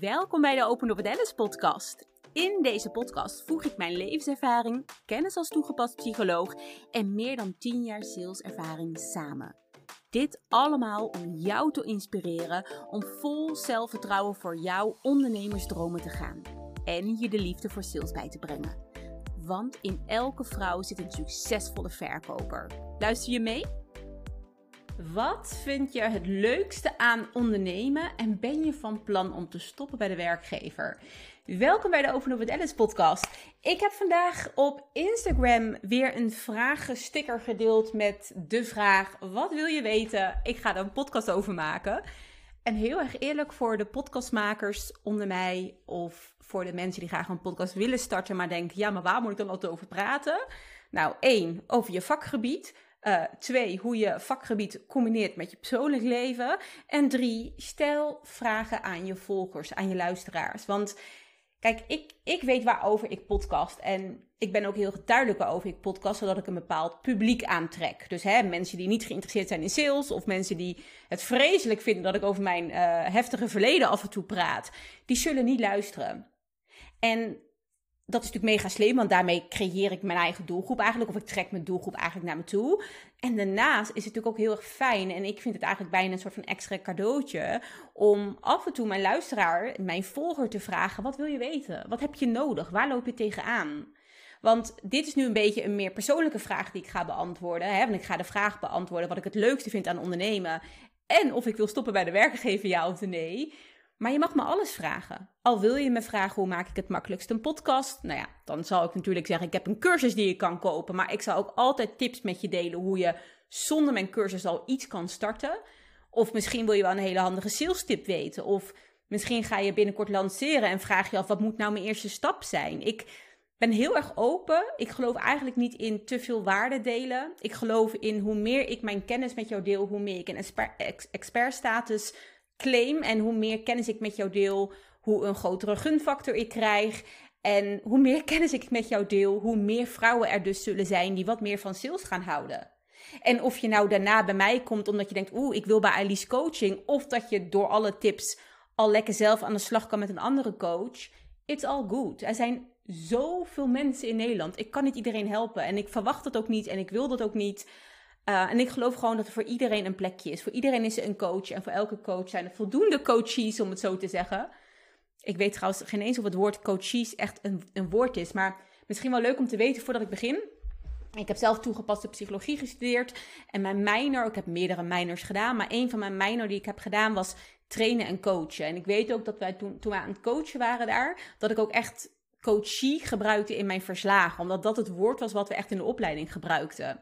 Welkom bij de Open with Alice podcast. In deze podcast voeg ik mijn levenservaring, kennis als toegepast psycholoog en meer dan 10 jaar saleservaring samen. Dit allemaal om jou te inspireren om vol zelfvertrouwen voor jouw ondernemersdromen te gaan en je de liefde voor sales bij te brengen. Want in elke vrouw zit een succesvolle verkoper. Luister je mee? Wat vind je het leukste aan ondernemen en ben je van plan om te stoppen bij de werkgever? Welkom bij de Open Up podcast. Ik heb vandaag op Instagram weer een vragensticker gedeeld met de vraag: wat wil je weten? Ik ga er een podcast over maken. En heel erg eerlijk voor de podcastmakers onder mij of voor de mensen die graag een podcast willen starten, maar denken: ja, maar waar moet ik dan altijd over praten? Nou, één, over je vakgebied. Uh, twee, hoe je vakgebied combineert met je persoonlijk leven. En drie, stel vragen aan je volgers, aan je luisteraars. Want kijk, ik, ik weet waarover ik podcast. En ik ben ook heel duidelijk waarover ik podcast, zodat ik een bepaald publiek aantrek. Dus hè, mensen die niet geïnteresseerd zijn in sales, of mensen die het vreselijk vinden dat ik over mijn uh, heftige verleden af en toe praat, die zullen niet luisteren. En dat is natuurlijk mega slim, want daarmee creëer ik mijn eigen doelgroep eigenlijk. Of ik trek mijn doelgroep eigenlijk naar me toe. En daarnaast is het natuurlijk ook heel erg fijn. En ik vind het eigenlijk bijna een soort van extra cadeautje. Om af en toe mijn luisteraar, mijn volger te vragen: wat wil je weten? Wat heb je nodig? Waar loop je tegenaan? Want dit is nu een beetje een meer persoonlijke vraag die ik ga beantwoorden. Hè? Want ik ga de vraag beantwoorden wat ik het leukste vind aan ondernemen. En of ik wil stoppen bij de werkgever, ja of nee. Maar je mag me alles vragen. Al wil je me vragen hoe maak ik het makkelijkst een podcast. Nou ja, dan zal ik natuurlijk zeggen: ik heb een cursus die je kan kopen. Maar ik zal ook altijd tips met je delen hoe je zonder mijn cursus al iets kan starten. Of misschien wil je wel een hele handige sales tip weten. Of misschien ga je binnenkort lanceren en vraag je af: wat moet nou mijn eerste stap zijn? Ik ben heel erg open. Ik geloof eigenlijk niet in te veel waarde delen. Ik geloof in hoe meer ik mijn kennis met jou deel, hoe meer ik een expertstatus claim en hoe meer kennis ik met jou deel, hoe een grotere gunfactor ik krijg. En hoe meer kennis ik met jou deel, hoe meer vrouwen er dus zullen zijn die wat meer van sales gaan houden. En of je nou daarna bij mij komt omdat je denkt, oeh, ik wil bij Alice coaching. Of dat je door alle tips al lekker zelf aan de slag kan met een andere coach. It's all good. Er zijn zoveel mensen in Nederland. Ik kan niet iedereen helpen. En ik verwacht het ook niet en ik wil dat ook niet. Uh, en ik geloof gewoon dat er voor iedereen een plekje is. Voor iedereen is er een coach. En voor elke coach zijn er voldoende coaches, om het zo te zeggen. Ik weet trouwens geen eens of het woord coaches echt een, een woord is. Maar misschien wel leuk om te weten voordat ik begin. Ik heb zelf toegepaste psychologie gestudeerd. En mijn minor, ik heb meerdere minors gedaan. Maar een van mijn minor die ik heb gedaan was trainen en coachen. En ik weet ook dat wij toen, toen we aan het coachen waren daar, dat ik ook echt coachie gebruikte in mijn verslagen. Omdat dat het woord was wat we echt in de opleiding gebruikten.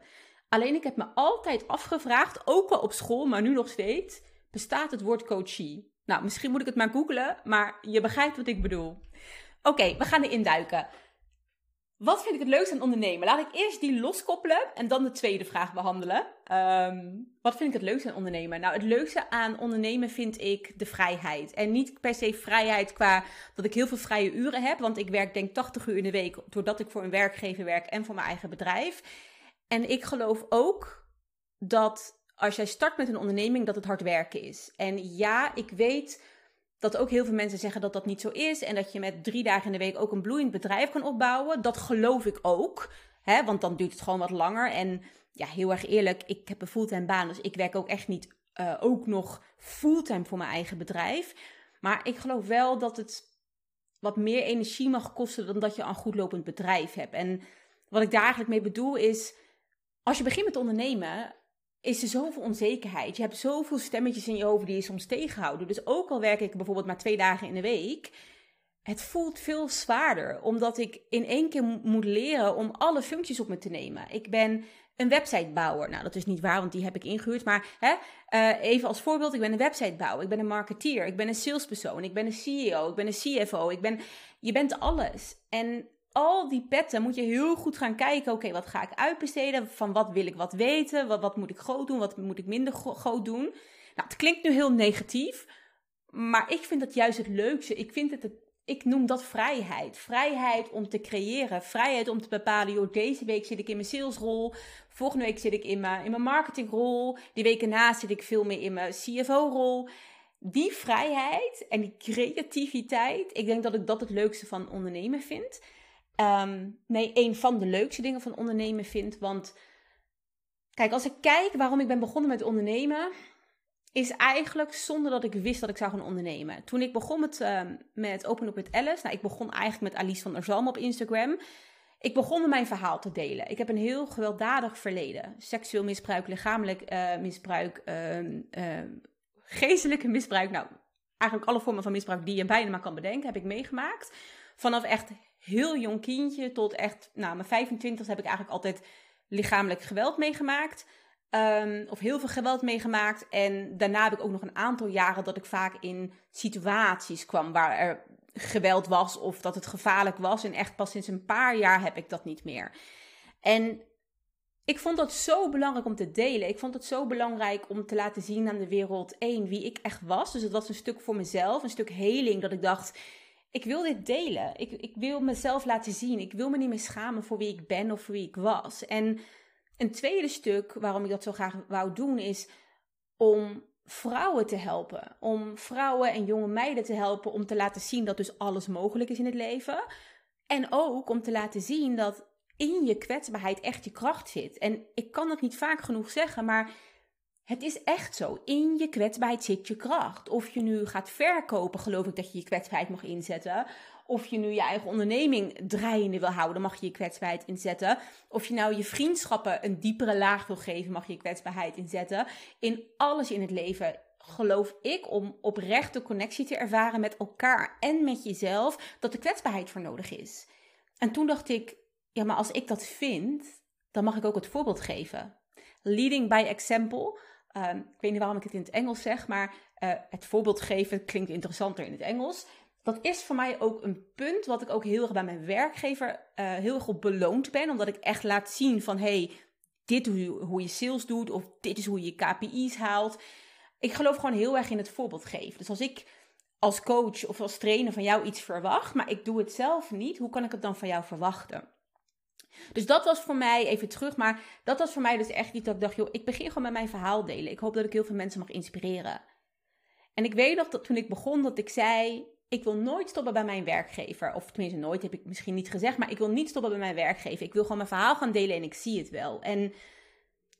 Alleen ik heb me altijd afgevraagd, ook al op school, maar nu nog steeds, bestaat het woord coachie? Nou, misschien moet ik het maar googlen, maar je begrijpt wat ik bedoel. Oké, we gaan erin duiken. Wat vind ik het leukste aan ondernemen? Laat ik eerst die loskoppelen en dan de tweede vraag behandelen. Um, wat vind ik het leukste aan ondernemen? Nou, het leukste aan ondernemen vind ik de vrijheid. En niet per se vrijheid qua dat ik heel veel vrije uren heb. Want ik werk denk 80 uur in de week doordat ik voor een werkgever werk en voor mijn eigen bedrijf. En ik geloof ook dat als jij start met een onderneming, dat het hard werken is. En ja, ik weet dat ook heel veel mensen zeggen dat dat niet zo is. En dat je met drie dagen in de week ook een bloeiend bedrijf kan opbouwen. Dat geloof ik ook. Hè, want dan duurt het gewoon wat langer. En ja, heel erg eerlijk, ik heb een fulltime baan. Dus ik werk ook echt niet uh, ook nog fulltime voor mijn eigen bedrijf. Maar ik geloof wel dat het wat meer energie mag kosten dan dat je een goed lopend bedrijf hebt. En wat ik daar eigenlijk mee bedoel is als je begint met ondernemen, is er zoveel onzekerheid. Je hebt zoveel stemmetjes in je hoofd die je soms tegenhouden. Dus ook al werk ik bijvoorbeeld maar twee dagen in de week, het voelt veel zwaarder. Omdat ik in één keer moet leren om alle functies op me te nemen. Ik ben een websitebouwer. Nou, dat is niet waar, want die heb ik ingehuurd. Maar hè, uh, even als voorbeeld, ik ben een websitebouwer. Ik ben een marketeer. Ik ben een salespersoon. Ik ben een CEO. Ik ben een CFO. Ik ben... Je bent alles. En al die petten moet je heel goed gaan kijken. Oké, wat ga ik uitbesteden? Van wat wil ik wat weten? Wat, moet ik groot doen? Wat moet ik minder groot doen? Nou, het klinkt nu heel negatief. Maar ik vind dat juist het leukste. Ik vind het, ik noem dat vrijheid. Vrijheid om te creëren. Vrijheid om te bepalen, joh, deze week zit ik in mijn salesrol. Volgende week zit ik in mijn, in mijn marketingrol. Die week erna zit ik veel meer in mijn CFO-rol. die vrijheid en die creativiteit, ik denk dat ik dat het leukste van ondernemen vind. Ehm, nee, een van de leukste dingen van ondernemen vind. Want kijk, als ik kijk waarom ik ben begonnen met ondernemen, is eigenlijk zonder dat ik wist dat ik zou gaan ondernemen. Toen ik begon met, uh, met Open Up met Alice, nou, ik begon eigenlijk met Alice van der Zalm op Instagram. Ik begon mijn verhaal te delen. Ik heb een heel gewelddadig verleden. Seksueel misbruik, lichamelijk uh, misbruik, uh, geestelijke misbruik. Nou, eigenlijk alle vormen van misbruik die je bijna maar kan bedenken, heb ik meegemaakt. Vanaf echt heel jong kindje tot echt, nou, mijn 25 heb ik eigenlijk altijd lichamelijk geweld meegemaakt. Um, of heel veel geweld meegemaakt. En daarna heb ik ook nog een aantal jaren dat ik vaak in situaties kwam waar er geweld was of dat het gevaarlijk was. En echt pas sinds een paar jaar heb ik dat niet meer. En ik vond dat zo belangrijk om te delen. Ik vond het zo belangrijk om te laten zien aan de wereld, één, wie ik echt was. Dus het was een stuk voor mezelf, een stuk heling, dat ik dacht, ik wil dit delen. Ik, ik wil mezelf laten zien. Ik wil me niet meer schamen voor wie ik ben of voor wie ik was. En een tweede stuk waarom ik dat zo graag wou doen is om vrouwen te helpen. Om vrouwen en jonge meiden te helpen om te laten zien dat dus alles mogelijk is in het leven. En ook om te laten zien dat in je kwetsbaarheid echt je kracht zit. En ik kan het niet vaak genoeg zeggen, maar het is echt zo. In je kwetsbaarheid zit je kracht. Of je nu gaat verkopen, geloof ik dat je je kwetsbaarheid mag inzetten. Of je nu je eigen onderneming draaiende wil houden, mag je je kwetsbaarheid inzetten. Of je nou je vriendschappen een diepere laag wil geven, mag je je kwetsbaarheid inzetten. In alles in het leven geloof ik om oprechte connectie te ervaren met elkaar en met jezelf, dat de kwetsbaarheid voor nodig is. En toen dacht ik, ja, maar als ik dat vind, dan mag ik ook het voorbeeld geven. Leading by example. Um, ik weet niet waarom ik het in het Engels zeg, maar uh, het voorbeeld geven klinkt interessanter in het Engels dat is voor mij ook een punt wat ik ook heel erg bij mijn werkgever uh, heel erg op beloond ben. Omdat ik echt laat zien van, hey, dit is hoe je sales doet of dit is hoe je KPI's haalt. Ik geloof gewoon heel erg in het voorbeeld geven. Dus als ik als coach of als trainer van jou iets verwacht, maar ik doe het zelf niet, hoe kan ik het dan van jou verwachten? Dus dat was voor mij, even terug, maar dat was voor mij dus echt iets dat ik dacht, joh, ik begin gewoon met mijn verhaal delen. Ik hoop dat ik heel veel mensen mag inspireren. En ik weet nog dat toen ik begon, dat ik zei, ik wil nooit stoppen bij mijn werkgever. Of tenminste, nooit heb ik misschien niet gezegd, maar ik wil niet stoppen bij mijn werkgever. Ik wil gewoon mijn verhaal gaan delen en ik zie het wel. En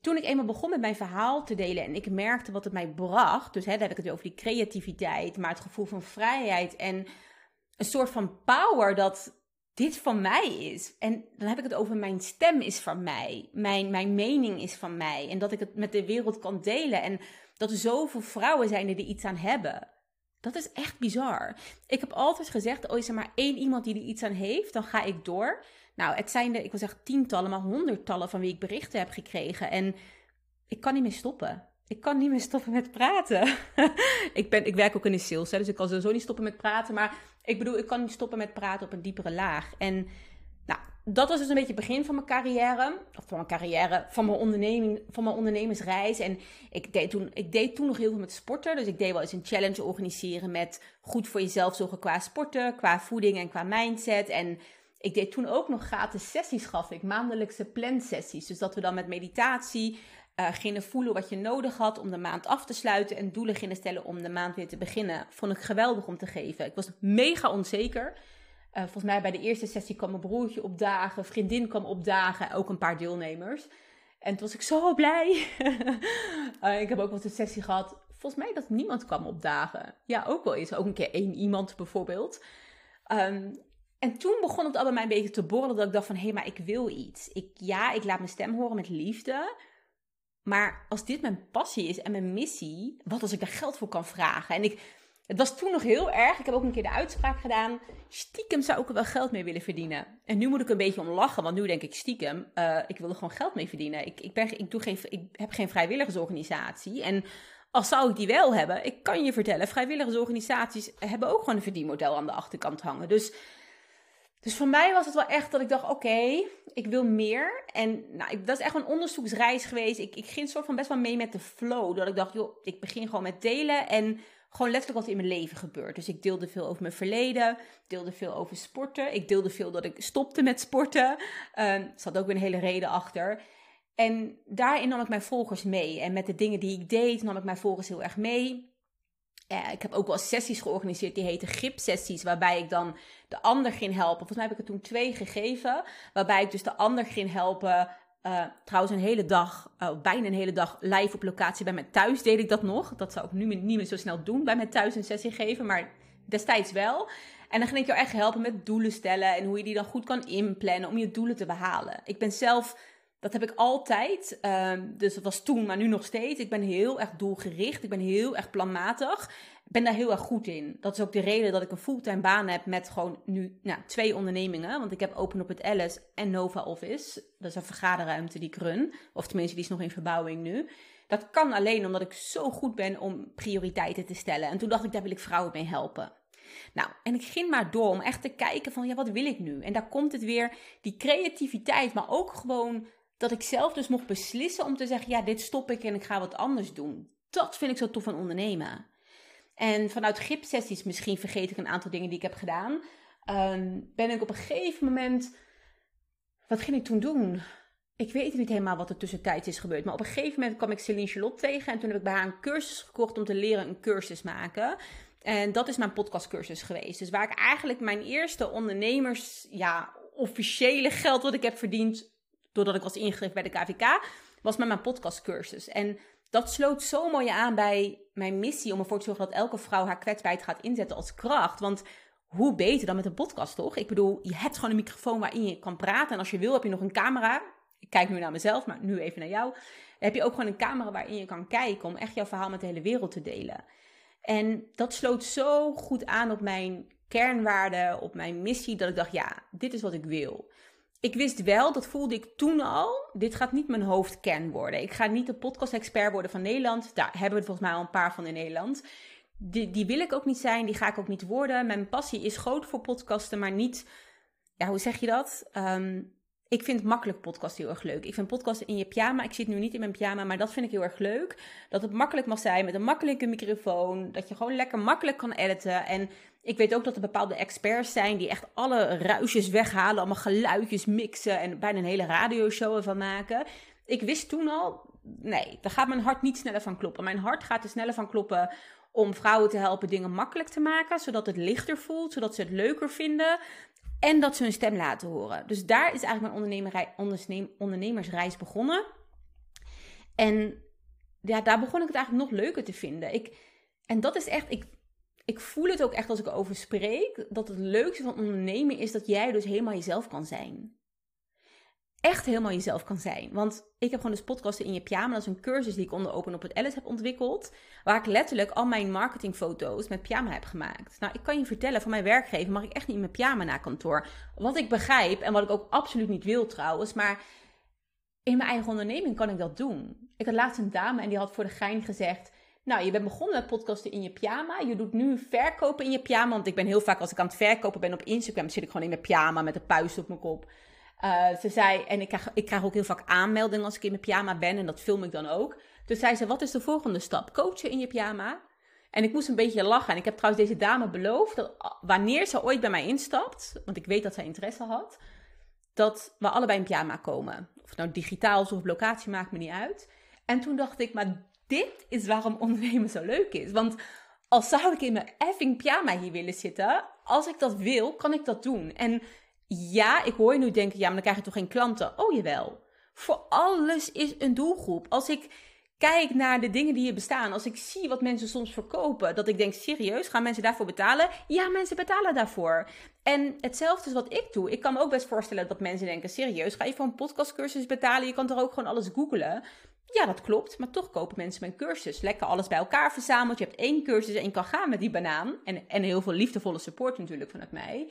toen ik eenmaal begon met mijn verhaal te delen en ik merkte wat het mij bracht, dus hè, daar heb ik het over die creativiteit, maar het gevoel van vrijheid en een soort van power dat dit van mij is. En dan heb ik het over mijn stem is van mij, mijn, mijn mening is van mij en dat ik het met de wereld kan delen en dat er zoveel vrouwen zijn die er iets aan hebben. Dat is echt bizar. Ik heb altijd gezegd, oh is er maar één iemand die er iets aan heeft, dan ga ik door. Nou, het zijn er, ik wil zeggen tientallen, maar honderdtallen van wie ik berichten heb gekregen. En ik kan niet meer stoppen. Ik kan niet meer stoppen met praten. ik, ben, ik werk ook in de sales, hè, dus ik kan sowieso niet stoppen met praten. Maar ik bedoel, ik kan niet stoppen met praten op een diepere laag. En nou, dat was dus een beetje het begin van mijn carrière. Of van mijn carrière, van mijn, onderneming, van mijn ondernemersreis. En ik deed, toen, ik deed toen nog heel veel met sporten. Dus ik deed wel eens een challenge organiseren met goed voor jezelf zorgen qua sporten, qua voeding en qua mindset. En ik deed toen ook nog gratis sessies, gaf ik, maandelijkse plansessies. Dus dat we dan met meditatie uh, gingen voelen wat je nodig had om de maand af te sluiten. En doelen gingen stellen om de maand weer te beginnen. Vond ik geweldig om te geven. Ik was mega onzeker. Uh, volgens mij bij de eerste sessie kwam mijn broertje opdagen, vriendin kwam opdagen, ook een paar deelnemers. En toen was ik zo blij. uh, ik heb ook wel een sessie gehad, volgens mij dat niemand kwam opdagen. Ja, ook wel eens. Ook een keer één iemand bijvoorbeeld. Um, en toen begon het al bij mij een beetje te borrelen dat ik dacht van, hé, hey, maar ik wil iets. Ik, ja, ik laat mijn stem horen met liefde. Maar als dit mijn passie is en mijn missie, wat als ik daar geld voor kan vragen? En ik het was toen nog heel erg. Ik heb ook een keer de uitspraak gedaan. Stiekem zou ik er wel geld mee willen verdienen. En nu moet ik een beetje om lachen, want nu denk ik stiekem, uh, ik wil er gewoon geld mee verdienen. Ik, ik, ben, ik, doe geen, ik heb geen vrijwilligersorganisatie. En als zou ik die wel hebben, ik kan je vertellen, vrijwilligersorganisaties hebben ook gewoon een verdienmodel aan de achterkant hangen. Dus, dus voor mij was het wel echt dat ik dacht, oké, ik wil meer. En nou, dat is echt een onderzoeksreis geweest. Ik, ik ging soort van best wel mee met de flow. Dat ik dacht, joh, ik begin gewoon met delen en gewoon letterlijk wat in mijn leven gebeurt. Dus ik deelde veel over mijn verleden, deelde veel over sporten. Ik deelde veel dat ik stopte met sporten. er ehm, zat ook weer een hele reden achter. En daarin nam ik mijn volgers mee. En met de dingen die ik deed, nam ik mijn volgers heel erg mee. Uh, ik heb ook wel sessies georganiseerd die heten gripsessies, waarbij ik dan de ander ging helpen. Volgens mij heb ik er toen twee gegeven, waarbij ik dus de ander ging helpen. Uh, trouwens, een hele dag, uh, bijna een hele dag live op locatie bij mij thuis deed ik dat nog. Dat zou ik nu niet meer zo snel doen, bij mij thuis een sessie geven, maar destijds wel. En dan ging ik jou echt helpen met doelen stellen en hoe je die dan goed kan inplannen om je doelen te behalen. Ik ben zelf dat heb ik altijd. Um, dus dat was toen, maar nu nog steeds. Ik ben heel erg doelgericht. Ik ben heel erg planmatig. Ik ben daar heel erg goed in. Dat is ook de reden dat ik een fulltime baan heb met gewoon nu nou, twee ondernemingen. Want ik heb Open op het Alice en Nova Office. Dat is een vergaderruimte die ik run. Of tenminste, die is nog in verbouwing nu. Dat kan alleen omdat ik zo goed ben om prioriteiten te stellen. En toen dacht ik, daar wil ik vrouwen mee helpen. Nou, en ik ging maar door om echt te kijken van, ja, wat wil ik nu? En daar komt het weer, die creativiteit, maar ook gewoon dat ik zelf dus mocht beslissen om te zeggen: ja, dit stop ik en ik ga wat anders doen. Dat vind ik zo tof van ondernemen. En vanuit gipsessies, misschien vergeet ik een aantal dingen die ik heb gedaan. Um, ben ik op een gegeven moment. Wat ging ik toen doen? Ik weet niet helemaal wat er tussentijds is gebeurd. Maar op een gegeven moment kwam ik Celine Charlotte tegen. En toen heb ik bij haar een cursus gekocht om te leren een cursus maken. En dat is mijn podcastcursus geweest. Dus waar ik eigenlijk mijn eerste ondernemers, ja, officiële geld wat ik heb verdiend doordat ik was ingeschreven bij de KVK, was met mijn podcastcursus. En dat sloot zo mooi aan bij mijn missie om ervoor te zorgen dat elke vrouw haar kwetsbaarheid gaat inzetten als kracht. Want hoe beter dan met een podcast, toch? Ik bedoel, je hebt gewoon een microfoon waarin je kan praten. En als je wil, heb je nog een camera. Ik kijk nu naar mezelf, maar nu even naar jou. Heb je ook gewoon een camera waarin je kan kijken om echt jouw verhaal met de hele wereld te delen. En dat sloot zo goed aan op mijn kernwaarden, op mijn missie, dat ik dacht, ja, dit is wat ik wil ik wist wel, dat voelde ik toen al, dit gaat niet mijn hoofdkern worden. Ik ga niet de podcast-expert worden van Nederland. Daar hebben we volgens mij al een paar van in Nederland. Die, die wil ik ook niet zijn, die ga ik ook niet worden. Mijn passie is groot voor podcasten, maar niet, ja, hoe zeg je dat? Um, ik vind makkelijk podcast heel erg leuk. Ik vind podcasten in je pyjama. Ik zit nu niet in mijn pyjama, maar dat vind ik heel erg leuk. Dat het makkelijk mag zijn met een makkelijke microfoon. Dat je gewoon lekker makkelijk kan editen. En ik weet ook dat er bepaalde experts zijn die echt alle ruisjes weghalen. Allemaal geluidjes mixen en bijna een hele radioshow ervan maken. Ik wist toen al, nee, daar gaat mijn hart niet sneller van kloppen. Mijn hart gaat er sneller van kloppen om vrouwen te helpen dingen makkelijk te maken, zodat het lichter voelt, zodat ze het leuker vinden en dat ze hun stem laten horen. Dus daar is eigenlijk mijn ondernemersreis begonnen. En ja, daar begon ik het eigenlijk nog leuker te vinden. Ik, en dat is echt, ik, ik voel het ook echt als ik erover spreek, dat het leukste van ondernemen is dat jij dus helemaal jezelf kan zijn echt helemaal jezelf kan zijn. Want ik heb gewoon dus podcasten in je pyjama. Dat is een cursus die ik onder Open op het Alice heb ontwikkeld. Waar ik letterlijk al mijn marketingfoto's met pyjama heb gemaakt. Nou, ik kan je vertellen, van mijn werkgever mag ik echt niet in mijn pyjama naar kantoor. Wat ik begrijp en wat ik ook absoluut niet wil trouwens. Maar in mijn eigen onderneming kan ik dat doen. Ik had laatst een dame en die had voor de gein gezegd... Nou, je bent begonnen met podcasten in je pyjama. Je doet nu verkopen in je pyjama. Want ik ben heel vaak, als ik aan het verkopen ben op Instagram, zit ik gewoon in mijn pyjama met een puist op mijn kop. Uh, ze zei, en ik krijg, ik krijg ook heel vaak aanmeldingen als ik in mijn pyjama ben en dat film ik dan ook. Dus zei ze, wat is de volgende stap? Coachen in je pyjama? En ik moest een beetje lachen. En ik heb trouwens deze dame beloofd dat wanneer ze ooit bij mij instapt, want ik weet dat zij interesse had, dat we allebei in pyjama komen. Of nou digitaal of locatie, maakt me niet uit. En toen dacht ik, maar dit is waarom ondernemen zo leuk is. Want als zou ik in mijn effing pyjama hier willen zitten, als ik dat wil, kan ik dat doen. En ja, ik hoor je nu denken, ja, maar dan krijg je toch geen klanten? Oh jawel. Voor alles is een doelgroep. Als ik kijk naar de dingen die hier bestaan, als ik zie wat mensen soms verkopen, dat ik denk, serieus, gaan mensen daarvoor betalen? Ja, mensen betalen daarvoor. En hetzelfde is wat ik doe. Ik kan me ook best voorstellen dat mensen denken, serieus, ga je voor een podcastcursus betalen? Je kan toch ook gewoon alles googlen? Ja, dat klopt, maar toch kopen mensen mijn cursus. Lekker alles bij elkaar verzameld. Je hebt één cursus en je kan gaan met die banaan. En, en heel veel liefdevolle support natuurlijk vanuit mij.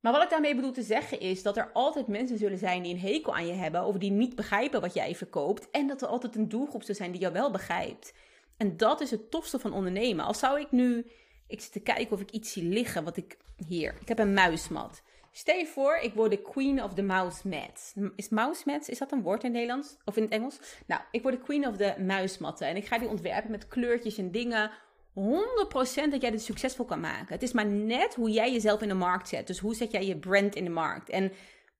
Maar wat ik daarmee bedoel te zeggen is dat er altijd mensen zullen zijn die een hekel aan je hebben of die niet begrijpen wat jij verkoopt. En dat er altijd een doelgroep zou zijn die jou wel begrijpt. En dat is het tofste van ondernemen. Als zou ik nu, ik zit te kijken of ik iets zie liggen wat ik hier, ik heb een muismat. Stel je voor, ik word de queen of the mouse mat. Is mouse mat, is dat een woord in het Nederlands? Of in het Engels? Nou, ik word de queen of the muismatten. En ik ga die ontwerpen met kleurtjes en dingen 100% dat jij dit succesvol kan maken. Het is maar net hoe jij jezelf in de markt zet. Dus hoe zet jij je brand in de markt? En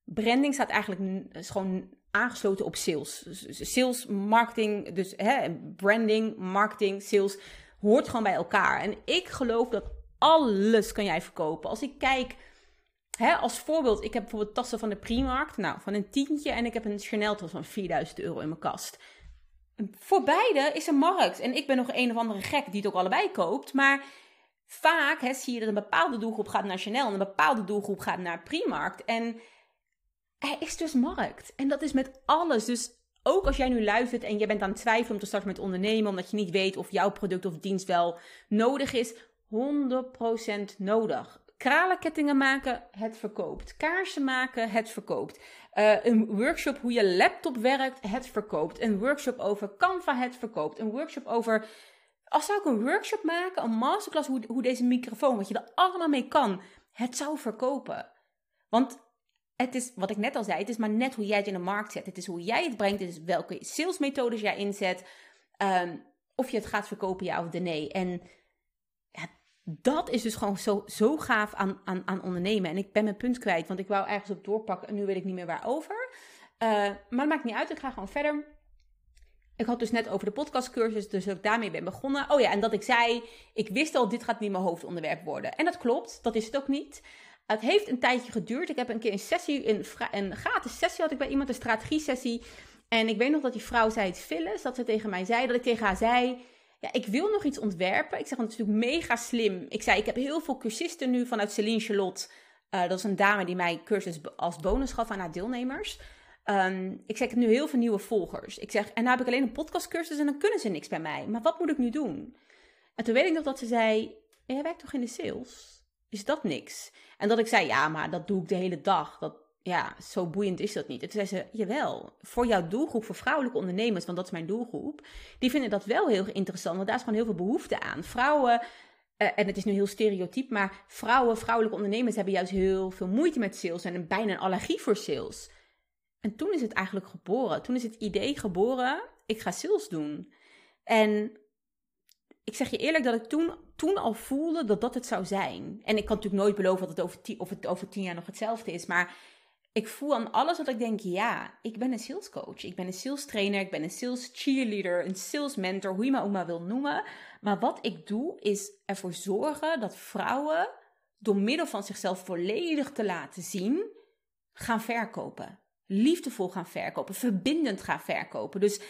branding staat eigenlijk gewoon aangesloten op sales. Dus sales, marketing, dus hè, branding, marketing, sales. hoort gewoon bij elkaar. En ik geloof dat alles kan jij verkopen. Als ik kijk, hè, als voorbeeld, ik heb bijvoorbeeld tassen van de Primark, nou, van een tientje. En ik heb een Chanel tas van 4000 euro in mijn kast. Voor beide is een markt. En ik ben nog een of andere gek die het ook allebei koopt. Maar vaak hè, zie je dat een bepaalde doelgroep gaat naar Chanel en een bepaalde doelgroep gaat naar Primark. En er is dus markt. En dat is met alles. Dus ook als jij nu luistert en je bent aan het twijfelen om te starten met ondernemen, omdat je niet weet of jouw product of dienst wel nodig is, 100% nodig. Kralenkettingen maken, het verkoopt. Kaarsen maken, het verkoopt. Uh, een workshop hoe je laptop werkt, het verkoopt. Een workshop over Canva, het verkoopt. Een workshop over. Als zou ik een workshop maken, een masterclass, hoe, hoe deze microfoon, wat je er allemaal mee kan, het zou verkopen. Want het is, wat ik net al zei, het is maar net hoe jij het in de markt zet. Het is hoe jij het brengt, het is welke salesmethodes jij inzet. Um, of je het gaat verkopen, ja of nee. En dat is dus gewoon zo, zo gaaf aan, aan, aan ondernemen. En ik ben mijn punt kwijt, want ik wou ergens op doorpakken en nu weet ik niet meer waarover. Uh, maar het maakt niet uit, ik ga gewoon verder. Ik had dus net over de podcastcursus, dus ik daarmee ben begonnen. Oh ja, en dat ik zei, ik wist al, dit gaat niet mijn hoofdonderwerp worden. En dat klopt, dat is het ook niet. Het heeft een tijdje geduurd. Ik heb een keer een sessie, een, een gratis sessie had ik bij iemand, een strategie sessie. En ik weet nog dat die vrouw zei het dat ze tegen mij zei, dat ik tegen haar zei ja, ik wil nog iets ontwerpen. Ik zeg, natuurlijk mega slim. Ik zei, ik heb heel veel cursisten nu vanuit Celine Charlotte. Uh, dat is een dame die mij cursus als bonus gaf aan haar deelnemers. Um, ik zeg, ik heb nu heel veel nieuwe volgers. Ik zeg, en nou heb ik alleen een podcastcursus en dan kunnen ze niks bij mij. Maar wat moet ik nu doen? En toen weet ik nog dat ze zei, jij werkt toch in de sales? Is dat niks? En dat ik zei, ja, maar dat doe ik de hele dag. Dat, ja, zo boeiend is dat niet. En toen zei ze, jawel, voor jouw doelgroep, voor vrouwelijke ondernemers, want dat is mijn doelgroep, die vinden dat wel heel interessant, want daar is gewoon heel veel behoefte aan. Vrouwen, uh, en het is nu heel stereotyp, maar vrouwen, vrouwelijke ondernemers hebben juist heel veel moeite met sales en bijna een allergie voor sales. En toen is het eigenlijk geboren. Toen is het idee geboren, ik ga sales doen. En ik zeg je eerlijk dat ik toen, toen al voelde dat dat het zou zijn. En ik kan natuurlijk nooit beloven dat het over tien, of het over tien jaar nog hetzelfde is, maar ik voel aan alles dat ik denk, ja, ik ben een sales coach. Ik ben een sales trainer, ik ben een sales cheerleader, een sales mentor, hoe je maar ook maar wil noemen. Maar wat ik doe, is ervoor zorgen dat vrouwen door middel van zichzelf volledig te laten zien, gaan verkopen. Liefdevol gaan verkopen, verbindend gaan verkopen. Dus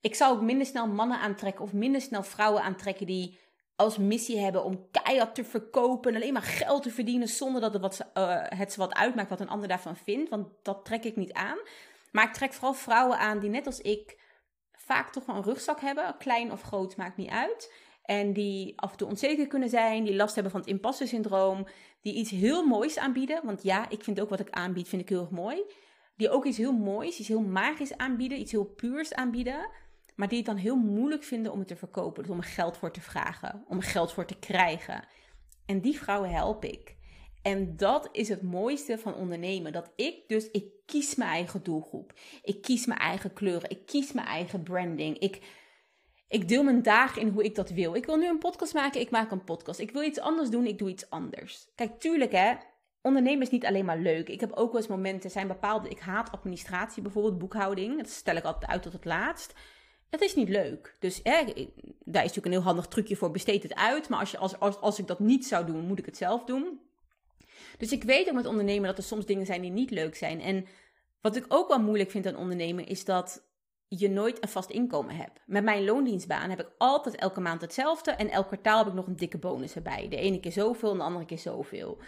ik zou ook minder snel mannen aantrekken of minder snel vrouwen aantrekken die als missie hebben om keihard te verkopen en alleen maar geld te verdienen zonder dat het, wat, uh, het wat uitmaakt wat een ander daarvan vindt. Want dat trek ik niet aan. Maar ik trek vooral vrouwen aan die net als ik vaak toch wel een rugzak hebben. Klein of groot, maakt niet uit. En die af en toe onzeker kunnen zijn, die last hebben van het imposter syndroom, die iets heel moois aanbieden. Want ja, ik vind ook wat ik aanbied, vind ik heel erg mooi. Die ook iets heel moois, iets heel magisch aanbieden, iets heel puurs aanbieden maar die het dan heel moeilijk vinden om het te verkopen. Dus om er geld voor te vragen, om er geld voor te krijgen. En die vrouwen help ik. En dat is het mooiste van ondernemen. Dat ik dus, ik kies mijn eigen doelgroep. Ik kies mijn eigen kleuren. Ik kies mijn eigen branding. Ik, ik deel mijn dagen in hoe ik dat wil. Ik wil nu een podcast maken, ik maak een podcast. Ik wil iets anders doen, ik doe iets anders. Kijk, tuurlijk hè, ondernemen is niet alleen maar leuk. Ik heb ook wel eens momenten, zijn bepaalde, ik haat administratie, bijvoorbeeld boekhouding. Dat stel ik altijd uit tot het laatst. Het is niet leuk. Dus daar is natuurlijk een heel handig trucje voor. Besteed het uit. Maar als, je, als, als ik dat niet zou doen, moet ik het zelf doen. Dus ik weet ook met ondernemen dat er soms dingen zijn die niet leuk zijn. En wat ik ook wel moeilijk vind aan ondernemen is dat je nooit een vast inkomen hebt. Met mijn loondienstbaan heb ik altijd elke maand hetzelfde. En elk kwartaal heb ik nog een dikke bonus erbij. De ene keer zoveel en de andere keer zoveel.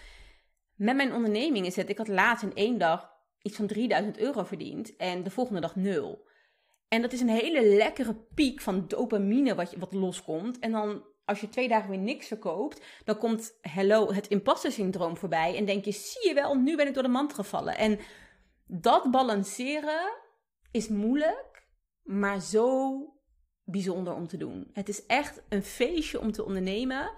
Met mijn onderneming is het, ik had laatst in één dag iets van 3000 euro verdiend. En de volgende dag nul. En dat is een hele lekkere piek van dopamine wat, wat loskomt. En dan als je twee dagen weer niks verkoopt, dan komt hello, het imposter syndroom voorbij. En denk je, zie je wel, nu ben ik door de mand gevallen. En dat balanceren is moeilijk, maar zo bijzonder om te doen. Het is echt een feestje om te ondernemen.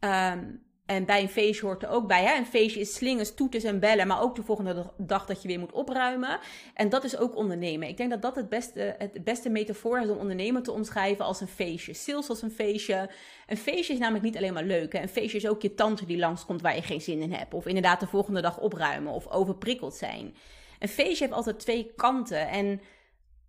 Um, en bij een feestje hoort er ook bij. Hè? Een feestje is slingers, toeters en bellen. Maar ook de volgende dag dat je weer moet opruimen. En dat is ook ondernemen. Ik denk dat dat het beste, het beste metafoor is om ondernemen te omschrijven als een feestje. Sales als een feestje. Een feestje is namelijk niet alleen maar leuk. Hè? Een feestje is ook je tante die langskomt waar je geen zin in hebt. Of inderdaad de volgende dag opruimen. Of overprikkeld zijn. Een feestje heeft altijd twee kanten. En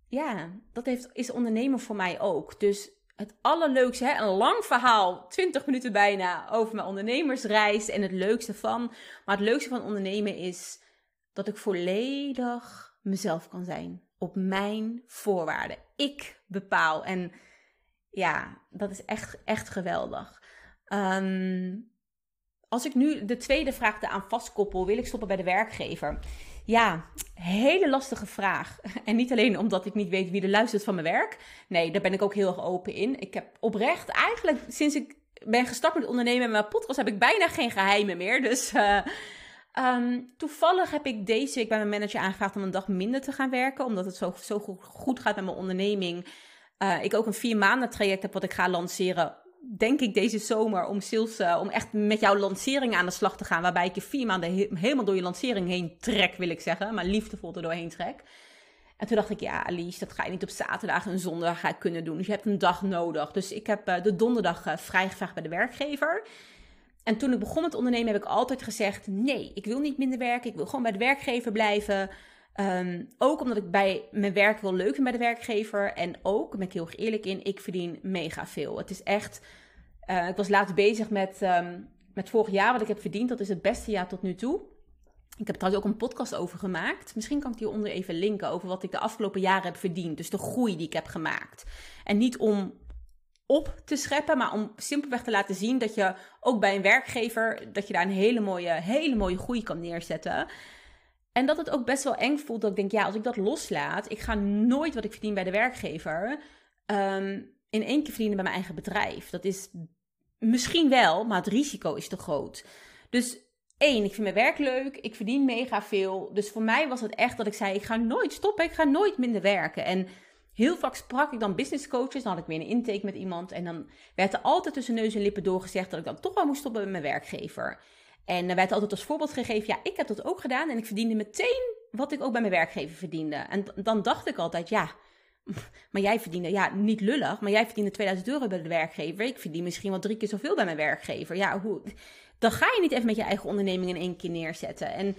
ja, dat heeft, is ondernemen voor mij ook. Dus het allerleukste, hè? een lang verhaal, 20 minuten bijna, over mijn ondernemersreis en het leukste van. Maar het leukste van ondernemen is dat ik volledig mezelf kan zijn. Op mijn voorwaarden. Ik bepaal. En ja, dat is echt, echt geweldig. Ehm, als ik nu de tweede vraag eraan vastkoppel, wil ik stoppen bij de werkgever? Ja, hele lastige vraag. En niet alleen omdat ik niet weet wie er luistert van mijn werk. Nee, daar ben ik ook heel erg open in. Ik heb oprecht, eigenlijk sinds ik ben gestart met ondernemen en mijn podcast, heb ik bijna geen geheimen meer. Dus uh, um, toevallig heb ik deze week bij mijn manager aangevraagd om een dag minder te gaan werken. Omdat het zo, zo goed gaat met mijn onderneming. Uh, ik ook een vier maanden traject heb wat ik ga lanceren denk ik deze zomer om sales, uh, om echt met jouw lancering aan de slag te gaan. Waarbij ik je vier maanden helemaal door je lancering heen trek, wil ik zeggen. Maar liefdevol er doorheen trek. En toen dacht ik, ja, Alice, dat ga je niet op zaterdag en zondag ik kunnen doen. Dus je hebt een dag nodig. Dus ik heb uh, de donderdag uh, vrijgevraagd bij de werkgever. En toen ik begon met ondernemen heb ik altijd gezegd: nee, ik wil niet minder werken. Ik wil gewoon bij de werkgever blijven. Um, ook omdat ik bij mijn werk wel leuk vind bij de werkgever. En ook, daar ben ik heel erg eerlijk in, ik verdien mega veel. Het is echt. Uh, ik was laatst bezig met, um, met vorig jaar wat ik heb verdiend. Dat is het beste jaar tot nu toe. Ik heb trouwens ook een podcast over gemaakt. Misschien kan ik hieronder even linken over wat ik de afgelopen jaren heb verdiend. Dus de groei die ik heb gemaakt. En niet om op te scheppen, maar om simpelweg te laten zien dat je ook bij een werkgever, dat je daar een hele mooie, hele mooie groei kan neerzetten. En dat het ook best wel eng voelt dat ik denk, ja, als ik dat loslaat, ik ga nooit wat ik verdien bij de werkgever um, in één keer verdienen bij mijn eigen bedrijf. Dat is misschien wel, maar het risico is te groot. Dus één, ik vind mijn werk leuk, ik verdien mega veel. Dus voor mij was het echt dat ik zei, ik ga nooit stoppen, ik ga nooit minder werken. En heel vaak sprak ik dan business coaches, dan had ik weer een intake met iemand. En dan werd er altijd tussen neus en lippen doorgezegd dat ik dan toch wel moest stoppen met mijn werkgever. En er werd altijd als voorbeeld gegeven, ja, ik heb dat ook gedaan en ik verdiende meteen wat ik ook bij mijn werkgever verdiende. En dan dacht ik altijd, ja, maar jij verdiende, ja, niet lullig, maar jij verdiende 2000 euro bij de werkgever. Ik verdien misschien wel drie keer zoveel bij mijn werkgever. Ja, hoe, dan ga je niet even met je eigen onderneming in één keer neerzetten. En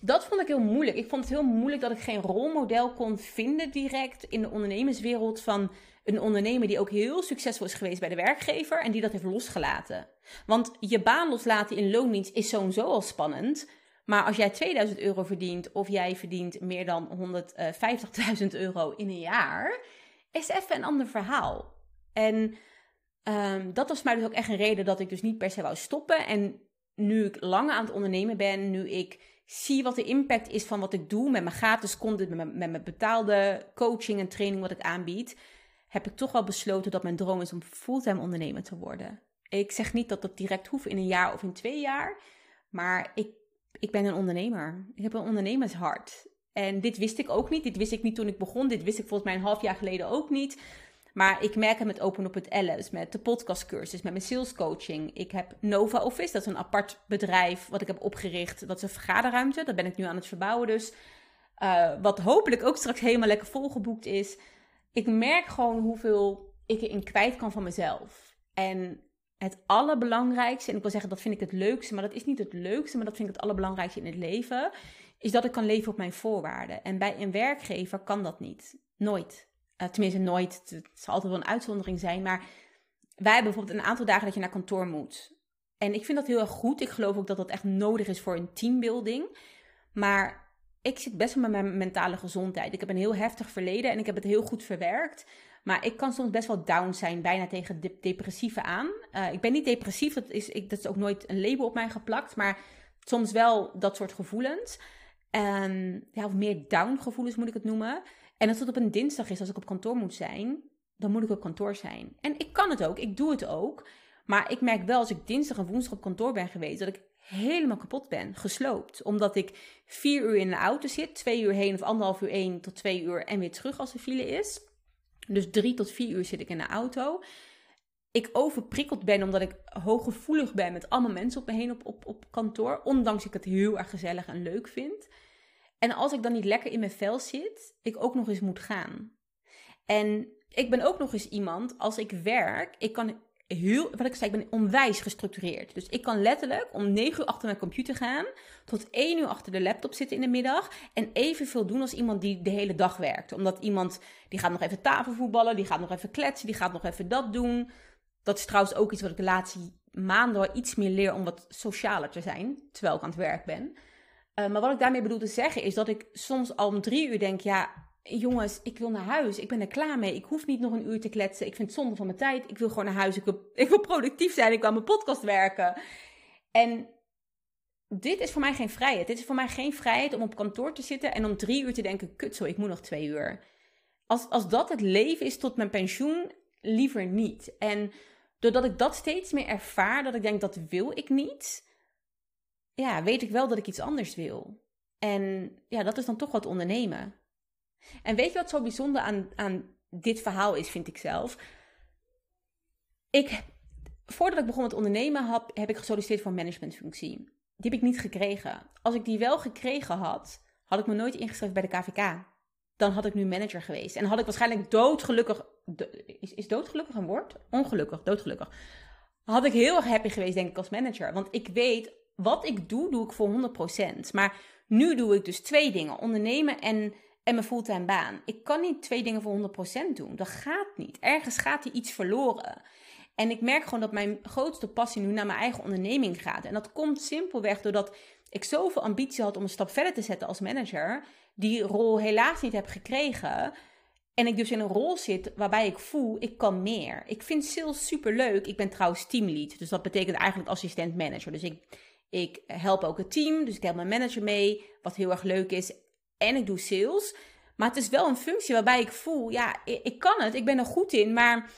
dat vond ik heel moeilijk. Ik vond het heel moeilijk dat ik geen rolmodel kon vinden direct in de ondernemerswereld van een ondernemer die ook heel succesvol is geweest bij de werkgever en die dat heeft losgelaten. Want je baan loslaten in loondienst is sowieso al spannend. Maar als jij 2000 euro verdient of jij verdient meer dan 150.000 euro in een jaar, is even een ander verhaal. En um, dat was mij dus ook echt een reden dat ik dus niet per se wou stoppen. En nu ik langer aan het ondernemen ben, nu ik zie wat de impact is van wat ik doe met mijn gratis content, met met mijn betaalde coaching en training wat ik aanbied, heb ik toch wel besloten dat mijn droom is om fulltime ondernemer te worden. Ik zeg niet dat dat direct hoeft in een jaar of in twee jaar, maar ik, ik ben een ondernemer. Ik heb een ondernemershart. En dit wist ik ook niet. Dit wist ik niet toen ik begon. Dit wist ik volgens mij een half jaar geleden ook niet. Maar ik merk het met Open op het Alice, met de podcastcursus, met mijn sales coaching. Ik heb Nova Office, dat is een apart bedrijf wat ik heb opgericht. Dat is een vergaderruimte, dat ben ik nu aan het verbouwen. Dus uh, wat hopelijk ook straks helemaal lekker volgeboekt is. Ik merk gewoon hoeveel ik erin kwijt kan van mezelf. En het allerbelangrijkste, en ik wil zeggen dat vind ik het leukste, maar dat is niet het leukste, maar dat vind ik het allerbelangrijkste in het leven, is dat ik kan leven op mijn voorwaarden. En bij een werkgever kan dat niet. Nooit. Uh, tenminste, nooit. Het zal altijd wel een uitzondering zijn. Maar wij hebben bijvoorbeeld een aantal dagen dat je naar kantoor moet. En ik vind dat heel erg goed. Ik geloof ook dat dat echt nodig is voor een teambuilding. Maar ik zit best wel met mijn mentale gezondheid. Ik heb een heel heftig verleden en ik heb het heel goed verwerkt. Maar ik kan soms best wel down zijn, bijna tegen de depressieve aan. Uh, ik ben niet depressief, dat is, ik, dat is ook nooit een label op mij geplakt. Maar soms wel dat soort gevoelens. Um, ja, of meer down gevoelens moet ik het noemen. En als het op een dinsdag is, als ik op kantoor moet zijn, dan moet ik op kantoor zijn. En ik kan het ook, ik doe het ook. Maar ik merk wel als ik dinsdag en woensdag op kantoor ben geweest, dat ik helemaal kapot ben, gesloopt. Omdat ik vier uur in de auto zit, twee uur heen of anderhalf uur één tot twee uur en weer terug als er file is. Dus drie tot vier uur zit ik in de auto. Ik overprikkeld ben omdat ik hooggevoelig ben met allemaal mensen op me heen op, op, op kantoor. Ondanks ik het heel erg gezellig en leuk vind. En als ik dan niet lekker in mijn vel zit, ik ook nog eens moet gaan. En ik ben ook nog eens iemand, als ik werk, ik kan heel, wat ik zei, ik ben onwijs gestructureerd. Dus ik kan letterlijk om 9 uur achter mijn computer gaan, tot 1 uur achter de laptop zitten in de middag en evenveel doen als iemand die de hele dag werkt. Omdat iemand, die gaat nog even tafelvoetballen, die gaat nog even kletsen, die gaat nog even dat doen. Dat is trouwens ook iets wat ik de laatste maanden iets meer leer om wat socialer te zijn, terwijl ik aan het werk ben. Uh, maar wat ik daarmee bedoel te zeggen is dat ik soms al om drie uur denk, ja, jongens, ik wil naar huis. Ik ben er klaar mee. Ik hoef niet nog een uur te kletsen. Ik vind het zonde van mijn tijd. Ik wil gewoon naar huis. Ik wil, productief zijn. Ik wil aan mijn podcast werken. En dit is voor mij geen vrijheid. Dit is voor mij geen vrijheid om op kantoor te zitten en om drie uur te denken: kut zo, ik moet nog twee uur. Als, als dat het leven is tot mijn pensioen, liever niet. En doordat ik dat steeds meer ervaar, dat ik denk dat wil ik niet, ja, weet ik wel dat ik iets anders wil. En ja, dat is dan toch wat ondernemen. En weet je wat zo bijzonder aan, aan dit verhaal is, vind ik zelf? Ik, voordat ik begon met ondernemen, heb, heb ik gesolliciteerd voor een managementfunctie. Die heb ik niet gekregen. Als ik die wel gekregen had, had ik me nooit ingeschreven bij de KVK. Dan had ik nu manager geweest. En had ik waarschijnlijk doodgelukkig. Is, is doodgelukkig een woord? Ongelukkig, doodgelukkig. Had ik heel erg happy geweest, denk ik, als manager. Want ik weet, wat ik doe, doe ik voor 100%. Maar nu doe ik dus twee dingen: ondernemen en en mijn fulltime baan. Ik kan niet twee dingen voor 100% doen. Dat gaat niet. Ergens gaat er iets verloren. En ik merk gewoon dat mijn grootste passie nu naar mijn eigen onderneming gaat. En dat komt simpelweg doordat ik zoveel ambitie had om een stap verder te zetten als manager. Die rol helaas niet heb gekregen. En ik dus in een rol zit waarbij ik voel, ik kan meer. Ik vind sales super leuk. Ik ben trouwens teamlead. Dus dat betekent eigenlijk assistent manager. Dus ik, ik help ook het team. Dus ik help mijn manager mee. Wat heel erg leuk is en ik doe sales. Maar het is wel een functie waarbij ik voel, ja, ik, kan het, ik ben er goed in, maar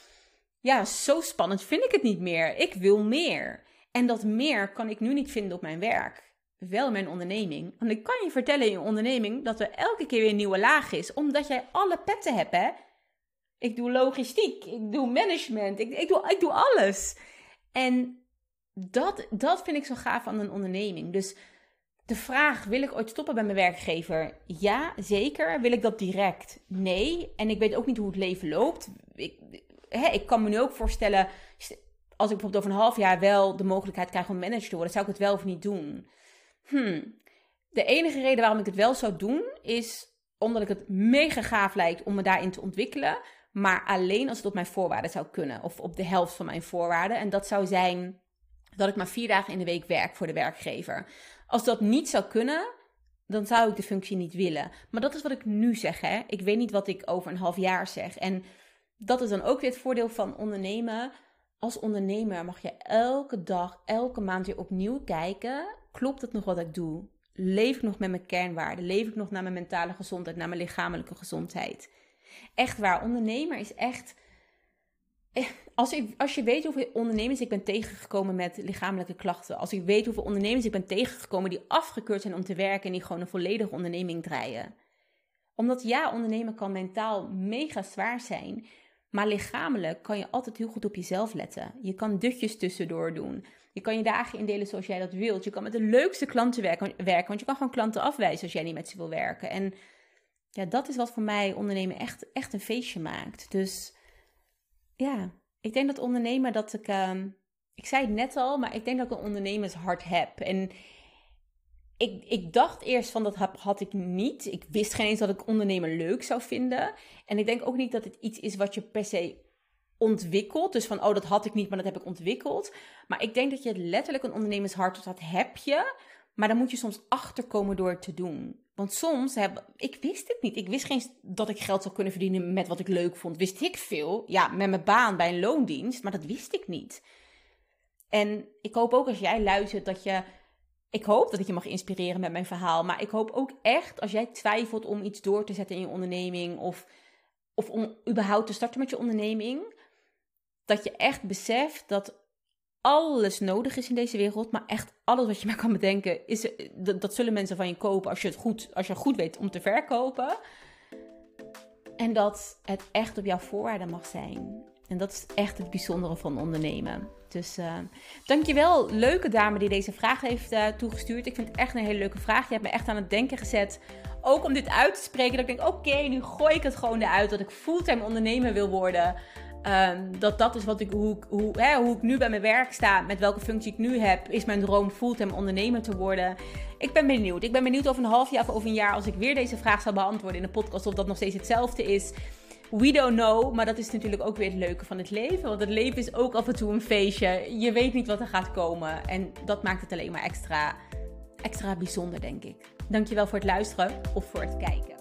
ja, zo spannend vind ik het niet meer. Ik wil meer. En dat meer kan ik nu niet vinden op mijn werk. Wel mijn onderneming. Want ik kan je vertellen in je onderneming dat er elke keer weer een nieuwe laag is. Omdat jij alle petten hebt, hè. Ik doe logistiek, ik doe management, ik, ik, doe, ik doe alles. En dat, dat vind ik zo gaaf aan een onderneming. Dus de vraag: wil ik ooit stoppen bij mijn werkgever? Ja, zeker. Wil ik dat direct? Nee. En ik weet ook niet hoe het leven loopt. Ik, hè, ik kan me nu ook voorstellen, als ik bijvoorbeeld over een half jaar wel de mogelijkheid krijg om manager te worden, zou ik het wel of niet doen? Hmm. De enige reden waarom ik het wel zou doen, is omdat ik het mega gaaf lijkt om me daarin te ontwikkelen. Maar alleen als het op mijn voorwaarden zou kunnen. Of op de helft van mijn voorwaarden. En dat zou zijn dat ik maar vier dagen in de week werk voor de werkgever. Als dat niet zou kunnen, dan zou ik de functie niet willen. Maar dat is wat ik nu zeg. Hè? Ik weet niet wat ik over een half jaar zeg. En dat is dan ook weer het voordeel van ondernemen. Als ondernemer mag je elke dag, elke maand weer opnieuw kijken. Klopt het nog wat ik doe? Leef ik nog met mijn kernwaarden? Leef ik nog naar mijn mentale gezondheid, naar mijn lichamelijke gezondheid? Echt waar, ondernemer is echt als, als je weet hoeveel ondernemers ik ben tegengekomen met lichamelijke klachten. Als ik weet hoeveel ondernemers ik ben tegengekomen die afgekeurd zijn om te werken en die gewoon een volledige onderneming draaien. Omdat ja, ondernemen kan mentaal mega zwaar zijn. Maar lichamelijk kan je altijd heel goed op jezelf letten. Je kan dutjes tussendoor doen. Je kan je dagen indelen zoals jij dat wilt. Je kan met de leukste klanten werken, werken want je kan gewoon klanten afwijzen als jij niet met ze wil werken. En ja, dat is wat voor mij ondernemen echt, echt een feestje maakt. Dus ja, ik denk dat ondernemen dat ik. Uh, ik zei het net al, maar ik denk dat ik een ondernemershart heb. En ik, ik dacht eerst van dat had ik niet. Ik wist geen eens dat ik ondernemen leuk zou vinden. En ik denk ook niet dat het iets is wat je per se ontwikkelt. Dus van, oh, dat had ik niet, maar dat heb ik ontwikkeld. Maar ik denk dat je letterlijk een ondernemershart, dat heb je. Maar dan moet je soms achterkomen door het te doen. Want soms heb ik wist het niet. Ik wist geen dat ik geld zou kunnen verdienen met wat ik leuk vond. Wist ik veel? Ja, met mijn baan bij een loondienst, maar dat wist ik niet. En ik hoop ook als jij luistert dat je. Ik hoop dat ik je mag inspireren met mijn verhaal. Maar ik hoop ook echt als jij twijfelt om iets door te zetten in je onderneming. Of, of om überhaupt te starten met je onderneming. Dat je echt beseft dat alles nodig is in deze wereld. Maar echt alles wat je maar kan bedenken, is, dat, dat zullen mensen van je kopen als je het goed, als je goed weet om te verkopen. En dat het echt op jouw voorwaarden mag zijn. En dat is echt het bijzondere van ondernemen. Dus uh, dankjewel, leuke dame die deze vraag heeft uh, toegestuurd. Ik vind het echt een hele leuke vraag. Je hebt me echt aan het denken gezet. Ook om dit uit te spreken. Dat ik denk, oké, nu gooi ik het gewoon eruit. Dat ik fulltime ondernemer wil worden. Um, dat dat is wat ik, hoe, hoe, hè, hoe ik nu bij mijn werk sta, met welke functie ik nu heb, is mijn droom fulltime ondernemer te worden. Ik ben benieuwd. Ik ben benieuwd over een half jaar of een jaar, als ik weer deze vraag zal beantwoorden in de podcast, of dat nog steeds hetzelfde is. We don't know, maar dat is natuurlijk ook weer het leuke van het leven. Want het leven is ook af en toe een feestje. Je weet niet wat er gaat komen. En dat maakt het alleen maar extra, extra bijzonder, denk ik. Dankjewel voor het luisteren of voor het kijken.